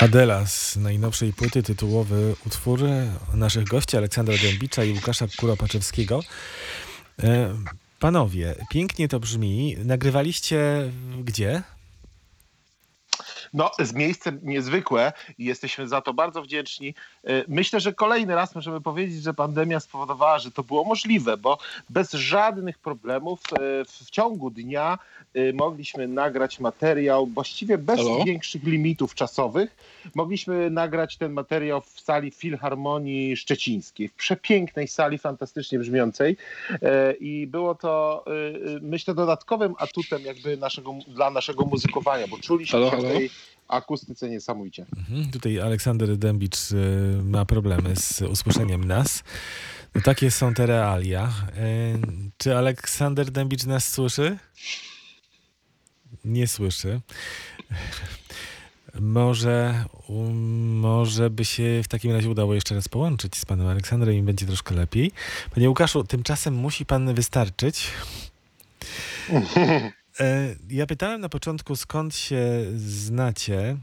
Adela z najnowszej płyty, tytułowy utwór naszych gości Aleksandra Dębicza i Łukasza Kuropaczewskiego. E, panowie, pięknie to brzmi. Nagrywaliście gdzie? No, z miejsce niezwykłe i jesteśmy za to bardzo wdzięczni. E, myślę, że kolejny raz możemy powiedzieć, że pandemia spowodowała, że to było możliwe, bo bez żadnych problemów e, w ciągu dnia e, mogliśmy nagrać materiał właściwie bez Halo? większych limitów czasowych. Mogliśmy nagrać ten materiał w sali Filharmonii Szczecińskiej, w przepięknej sali, fantastycznie brzmiącej i było to myślę dodatkowym atutem jakby naszego, dla naszego muzykowania, bo czuliśmy halo, halo? tej akustyce niesamowicie. Mhm, tutaj Aleksander Dębicz y, ma problemy z usłyszeniem nas. No, takie są te realia. Y, czy Aleksander Dębicz nas słyszy? Nie słyszy. Może, może by się w takim razie udało jeszcze raz połączyć z panem Aleksandrem i będzie troszkę lepiej. Panie Łukaszu, tymczasem musi pan wystarczyć. E, ja pytałem na początku, skąd się znacie,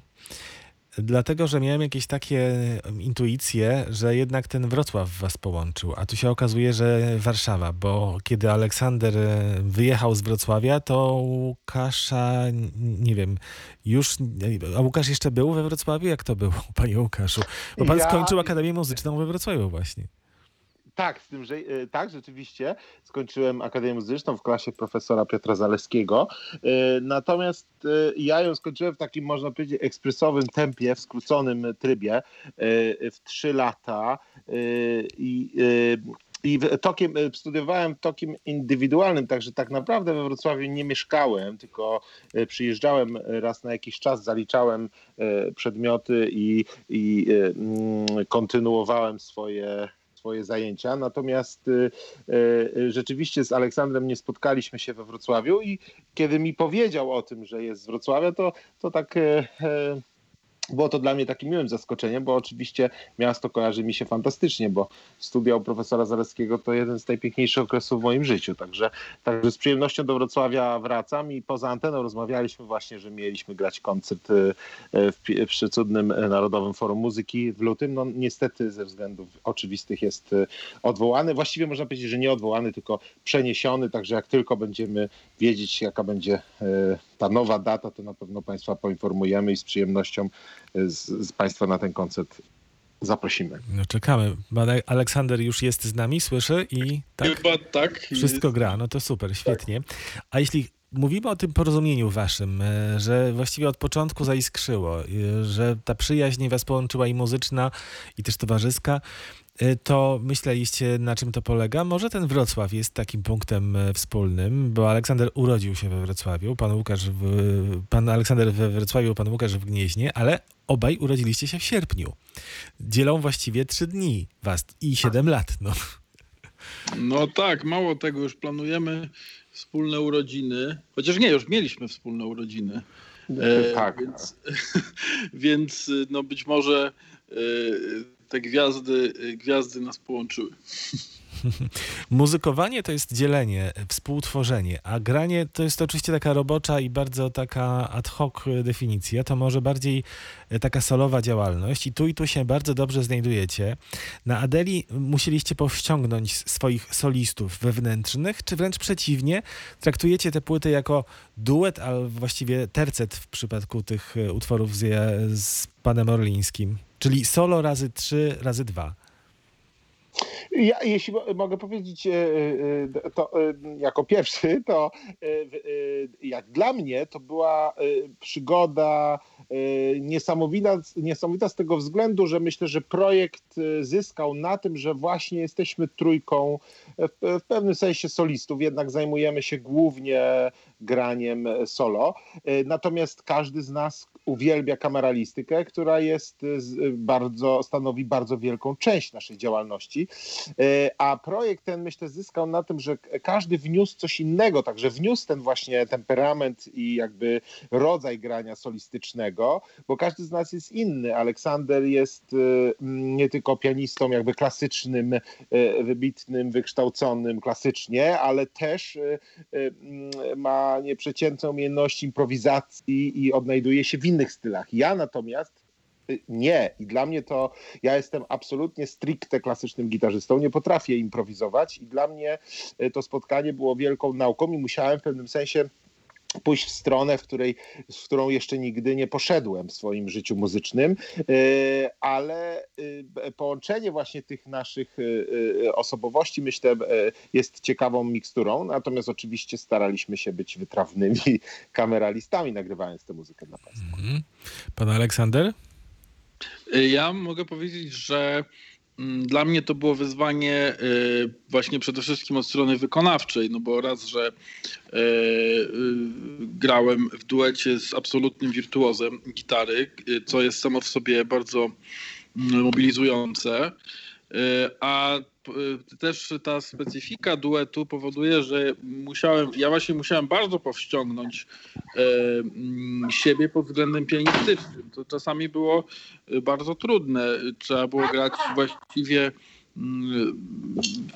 dlatego że miałem jakieś takie intuicje, że jednak ten Wrocław was połączył, a tu się okazuje, że Warszawa, bo kiedy Aleksander wyjechał z Wrocławia, to Łukasza, nie wiem, już, a Łukasz jeszcze był we Wrocławiu? Jak to było, panie Łukaszu? Bo pan ja... skończył Akademię Muzyczną we Wrocławiu właśnie. Tak, z tym, że e, tak, rzeczywiście skończyłem Akademię Muzyczną w klasie profesora Piotra Zaleskiego. E, natomiast e, ja ją skończyłem w takim, można powiedzieć, ekspresowym tempie, w skróconym trybie w trzy lata. I i tokiem, studiowałem tokiem indywidualnym, także tak naprawdę we Wrocławiu nie mieszkałem, tylko przyjeżdżałem raz na jakiś czas, zaliczałem przedmioty i, i mm, kontynuowałem swoje swoje zajęcia. Natomiast y, y, rzeczywiście z Aleksandrem nie spotkaliśmy się we Wrocławiu i kiedy mi powiedział o tym, że jest z Wrocławia, to, to tak było to dla mnie takim miłym zaskoczeniem, bo oczywiście miasto kojarzy mi się fantastycznie, bo studia u profesora Zaleskiego to jeden z najpiękniejszych okresów w moim życiu. Także, także z przyjemnością do Wrocławia wracam i poza anteną rozmawialiśmy właśnie, że mieliśmy grać koncert e, w, przy cudnym Narodowym Forum Muzyki w lutym. No niestety ze względów oczywistych jest odwołany. Właściwie można powiedzieć, że nie odwołany, tylko przeniesiony, także jak tylko będziemy wiedzieć, jaka będzie ta nowa data, to na pewno Państwa poinformujemy i z przyjemnością z, z Państwa na ten koncert zaprosimy. No czekamy. Aleksander już jest z nami, słyszy i tak? Chyba tak. Wszystko gra, no to super, świetnie. A jeśli mówimy o tym porozumieniu waszym, e, że właściwie od początku zaiskrzyło, e, że ta przyjaźń was połączyła i muzyczna, i też towarzyska, E, to myśleliście, na czym to polega? Może ten Wrocław jest takim punktem wspólnym, bo Aleksander urodził się we Wrocławiu, pan Łukasz w, pan Aleksander we Wrocławiu, pan Łukasz w Gnieźnie, ale obaj urodziliście się w sierpniu. Dzielą właściwie trzy dni was i siedem lat. No. no tak, mało tego, już planujemy wspólne urodziny, chociaż nie, już mieliśmy wspólne urodziny. E, tak. Więc, więc no być może e, te gwiazdy, gwiazdy nas połączyły. Muzykowanie to jest dzielenie, współtworzenie, a granie to jest oczywiście taka robocza i bardzo taka ad hoc definicja. To może bardziej e, taka solowa działalność i tu i tu się bardzo dobrze znajdujecie. Na Adeli musieliście powściągnąć swoich solistów wewnętrznych, czy wręcz przeciwnie, traktujecie te płyty jako duet, a właściwie tercet w przypadku tych e, utworów z, z panem Orlińskim? Czyli solo razy 3 razy 2. Ja, jeśli mogę powiedzieć e, e, to jako pierwszy, to e, jak dla mnie to była przygoda niesamowita, niesamowita z tego względu, że myślę, że projekt zyskał na tym, że właśnie jesteśmy trójką w pewnym sensie solistów, jednak zajmujemy się głównie graniem solo. Natomiast każdy z nas uwielbia kameralistykę, która jest bardzo, stanowi bardzo wielką część naszej działalności. E, a projekt ten myślę zyskał na tym, że każdy wniósł coś innego, także wniósł ten właśnie temperament i jakby rodzaj grania solistycznego, bo każdy z nas jest inny. Aleksander jest e, nie tylko pianistą jakby klasycznym, e, wybitnym, wykształconym klasycznie, ale też ma nieprzeciętne umiejętności improwizacji i odnajduje się w innych stylach. Ja natomiast Y, Nie. I dla mnie to, ja jestem absolutnie stricte klasycznym gitarzystą, nie potrafię improwizować i dla mnie y, to spotkanie było wielką nauką i musiałem w pewnym sensie pójść w stronę, w, której, w którą jeszcze nigdy nie poszedłem w swoim życiu muzycznym, y, ale b- połączenie właśnie tych naszych y, osobowości myślę jest ciekawą miksturą, natomiast oczywiście staraliśmy się być wytrawnymi kameralistami nagrywając tę muzykę dla Państwa. Mhm. Pan Aleksander? Ja mogę powiedzieć, że dla mnie to było wyzwanie y, właśnie przede wszystkim od strony wykonawczej, no bo raz, że y, y, grałem w duecie z absolutnym wirtuozem gitary, co jest samo w sobie bardzo mm, mobilizujące, a y, też ta specyfika duetu powoduje, że musiałem, ja właśnie musiałem bardzo powściągnąć e, siebie pod względem pianistycznym. To czasami było bardzo trudne. Trzeba było grać właściwie mm,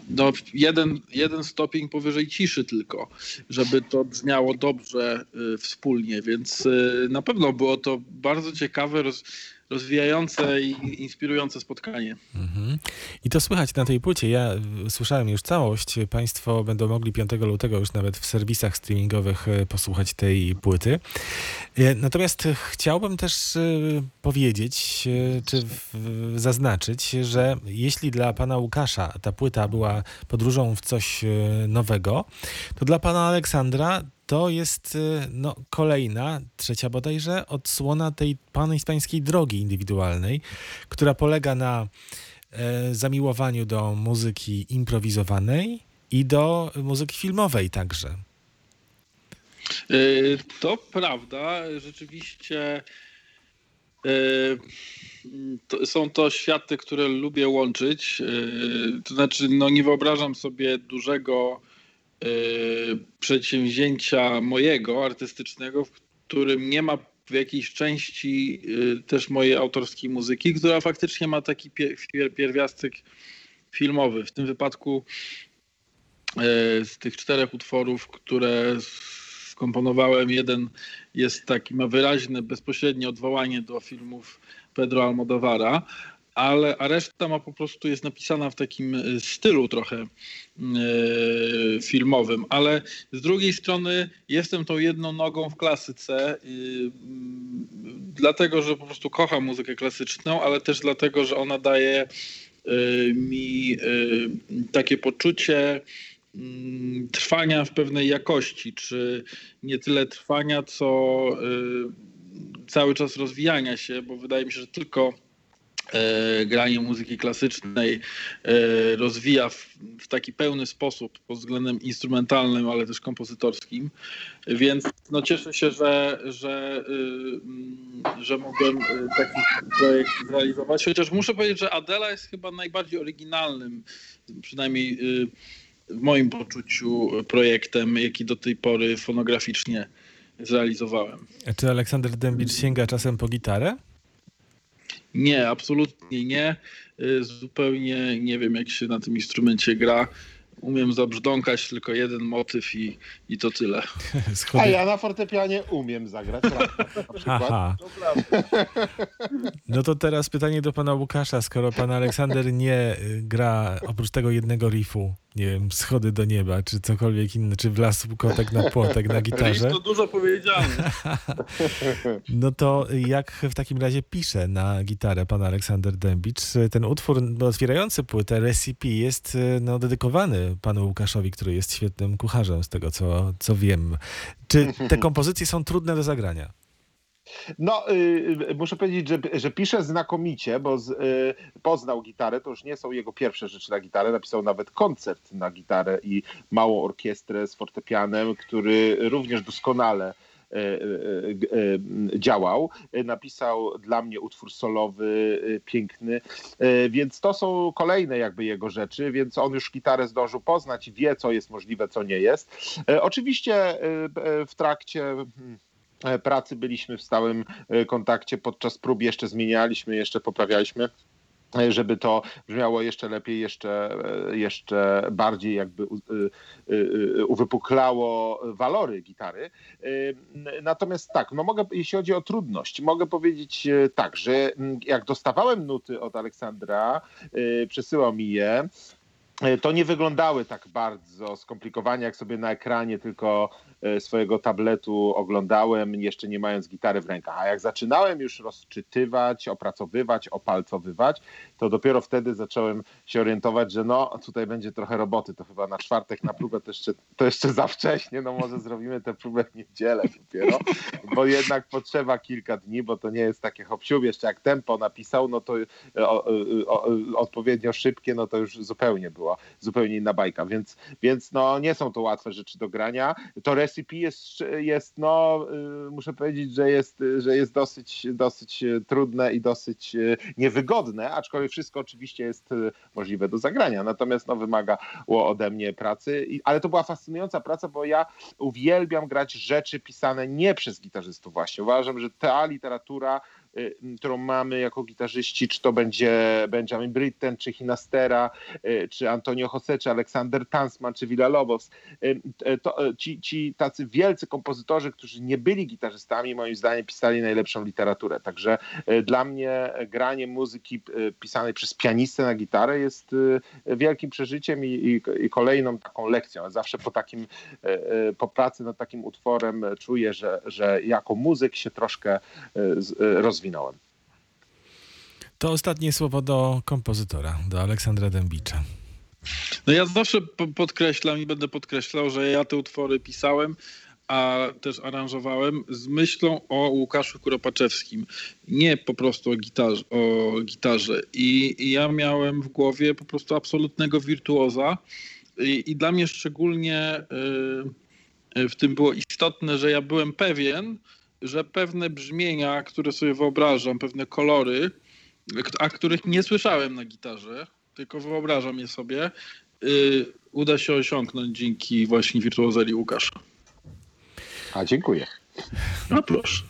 no, jeden, jeden stopień powyżej ciszy tylko, żeby to brzmiało dobrze wspólnie, więc na pewno było to bardzo ciekawe, roz, rozwijające i inspirujące spotkanie. Mhm. I to słychać na tej płycie. Ja słyszałem już całość. Państwo będą mogli 5 lutego już nawet w serwisach streamingowych y, posłuchać tej płyty. Y, Natomiast chciałbym też y, powiedzieć, czy zaznaczyć, że jeśli dla pana Łukasza ta płyta była podróżą w coś nowego, to dla pana Aleksandra to jest y, no, kolejna, trzecia bodajże, odsłona tej pańskiej drogi indywidualnej, która polega na e, zamiłowaniu do muzyki improwizowanej i do muzyki filmowej także. Y, To prawda, rzeczywiście y, to, są to światy, które lubię łączyć. Y, To znaczy, no nie wyobrażam sobie dużego przedsięwzięcia mojego, artystycznego, w którym nie ma w jakiejś części y, też mojej autorskiej muzyki, która faktycznie ma taki pier, pier, pierwiastek filmowy. W tym wypadku e, z tych czterech utworów, które skomponowałem, jeden jest taki, ma wyraźne, bezpośrednie odwołanie do filmów Pedro Almodovara, ale a reszta ma po prostu jest napisana w takim e, stylu trochę e, filmowym, ale z drugiej strony jestem tą jedną nogą w klasyce, y, mm, dlatego że po prostu kocham muzykę klasyczną, ale też dlatego, że ona daje mi takie poczucie mm, trwania w pewnej jakości, czy nie tyle trwania, co cały czas rozwijania się, bo wydaje mi się, że tylko e, granie muzyki klasycznej e, rozwija w, w taki pełny sposób pod względem instrumentalnym, ale też kompozytorskim. Więc no, cieszę się, że, że, y, że mogłem y, taki projekt zrealizować. Chociaż muszę powiedzieć, że Adela jest chyba najbardziej oryginalnym, przynajmniej y, w moim poczuciu, projektem, jaki do tej pory fonograficznie zrealizowałem. Czy Aleksander Dębicz sięga czasem po gitarę? Nie, absolutnie nie. Y, Zupełnie nie wiem, jak się na tym instrumencie gra. Umiem zabrzdąkać tylko jeden motyw i, i to tyle. A ja na fortepianie umiem zagrać rapę, na przykład. No to teraz pytanie do pana Łukasza. Skoro pan Aleksander nie y, gra oprócz tego jednego riffu, nie wiem, schody do nieba, czy cokolwiek inne, czy wlazł kotek na płotek na gitarze, to dużo powiedziane. no to jak w takim razie pisze na gitarę pan Aleksander Dębicz? Ten utwór otwierający płytę Recipe jest y, no, dedykowany panu Łukaszowi, który jest świetnym kucharzem, z tego co, co wiem. Czy te kompozycje są trudne do zagrania? No, y, muszę powiedzieć, że, że pisze znakomicie, bo z, y, poznał gitarę, to już nie są jego pierwsze rzeczy na gitarę, napisał nawet koncert na gitarę i małą orkiestrę z fortepianem, który również doskonale y, y, y, działał. Y, Napisał dla mnie utwór solowy, y, piękny, Y, więc to są kolejne jakby jego rzeczy, więc on już gitarę zdążył poznać i wie, co jest możliwe, co nie jest. Y, Oczywiście y, y, w trakcie hmm, pracy byliśmy w stałym e, kontakcie podczas prób, jeszcze zmienialiśmy, jeszcze poprawialiśmy żeby to brzmiało jeszcze lepiej, jeszcze, jeszcze bardziej jakby uwypuklało walory gitary. Natomiast tak, no mogę, jeśli chodzi o trudność, mogę powiedzieć tak, że jak dostawałem nuty od Aleksandra, przesyłał mi je, to nie wyglądały tak bardzo skomplikowanie, jak sobie na ekranie tylko E, swojego tabletu oglądałem, jeszcze nie mając gitary w rękach. A jak zaczynałem już rozczytywać, opracowywać, opalcowywać, to dopiero wtedy zacząłem się orientować, że no tutaj będzie trochę roboty, to chyba na czwartek na próbę to jeszcze, to jeszcze za wcześnie, no może zrobimy tę próbę w niedzielę dopiero, bo jednak potrzeba kilka dni, bo to nie jest takie hop jeszcze jak tempo napisał, no to o, o, odpowiednio szybkie, no to już zupełnie była, zupełnie inna bajka, więc, więc no nie są to łatwe rzeczy do grania. To recipe jest, jest no, y, muszę powiedzieć, że jest, że jest dosyć, dosyć trudne i dosyć y, niewygodne, aczkolwiek wszystko oczywiście jest y, możliwe do zagrania, natomiast no, wymagało ode mnie pracy, ale to była fascynująca praca, bo ja uwielbiam grać rzeczy pisane nie przez gitarzystów właśnie. Uważam, że ta literatura którą mamy jako gitarzyści, czy to będzie Benjamin Britten, czy Hinastera, y, czy Antonio Jose, czy Aleksander Tansman, czy Villa Lobos. Y, ci, ci tacy wielcy kompozytorzy, którzy nie byli gitarzystami, moim zdaniem pisali najlepszą literaturę. Także dla mnie granie muzyki pisanej przez pianistę na gitarę jest wielkim przeżyciem i, i, i kolejną taką lekcją. Zawsze po takim, po pracy nad takim utworem czuję, że, że jako muzyk się troszkę rozwijam rozwinąłem. To ostatnie słowo do kompozytora, do Aleksandra Dębicza. No ja zawsze podkreślam i będę podkreślał, że ja te utwory pisałem, a też aranżowałem z myślą o Łukaszu Kuropaczewskim. Nie po prostu o gitarze. O gitarze. I, I, ja miałem w głowie po prostu absolutnego wirtuoza i, i dla mnie szczególnie y, w tym było istotne, że ja byłem pewien, że pewne brzmienia, które sobie wyobrażam, pewne kolory, a których nie słyszałem na gitarze, tylko wyobrażam je sobie, yy, uda się osiągnąć dzięki właśnie wirtuozerii Łukasza. A dziękuję. No proszę.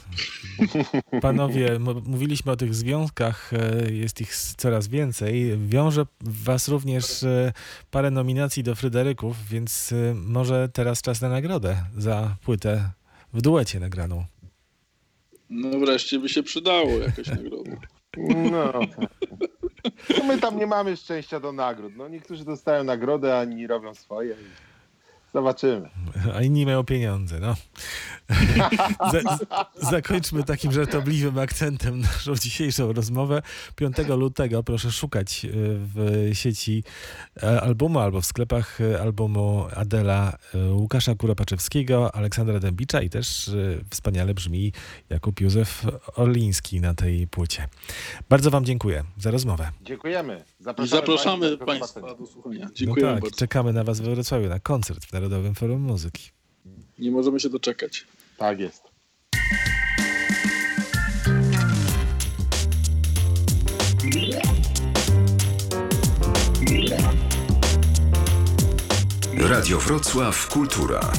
Panowie, mówiliśmy o tych związkach, e, jest ich coraz więcej. Wiąże was również e, parę nominacji do Fryderyków, więc e, może teraz czas na nagrodę za płytę w duecie nagraną. No wreszcie by się przydało jakaś nagroda. No. no. My tam nie mamy szczęścia do nagród. No niektórzy dostają nagrodę, a inni robią swoje. Zobaczymy. A inni mają pieniądze, no. Za, zakończmy takim żartobliwym akcentem naszą dzisiejszą rozmowę. 5 lutego proszę szukać e, w sieci e, albumu albo w sklepach e, albumu Adela Łukasza Kuropaczewskiego, Aleksandra Dębicza i też wspaniale brzmi Jakub Józef Orliński na tej płycie. Bardzo wam dziękuję za rozmowę. Dziękujemy. Zapraszamy, Zapraszamy Państwa do słuchania. Dziękuję no tak, bardzo. Czekamy na Was w Wrocławiu na koncert w Narodowym Forum Muzyki. Nie możemy się doczekać. Tak jest. Radio Wrocław Kultura.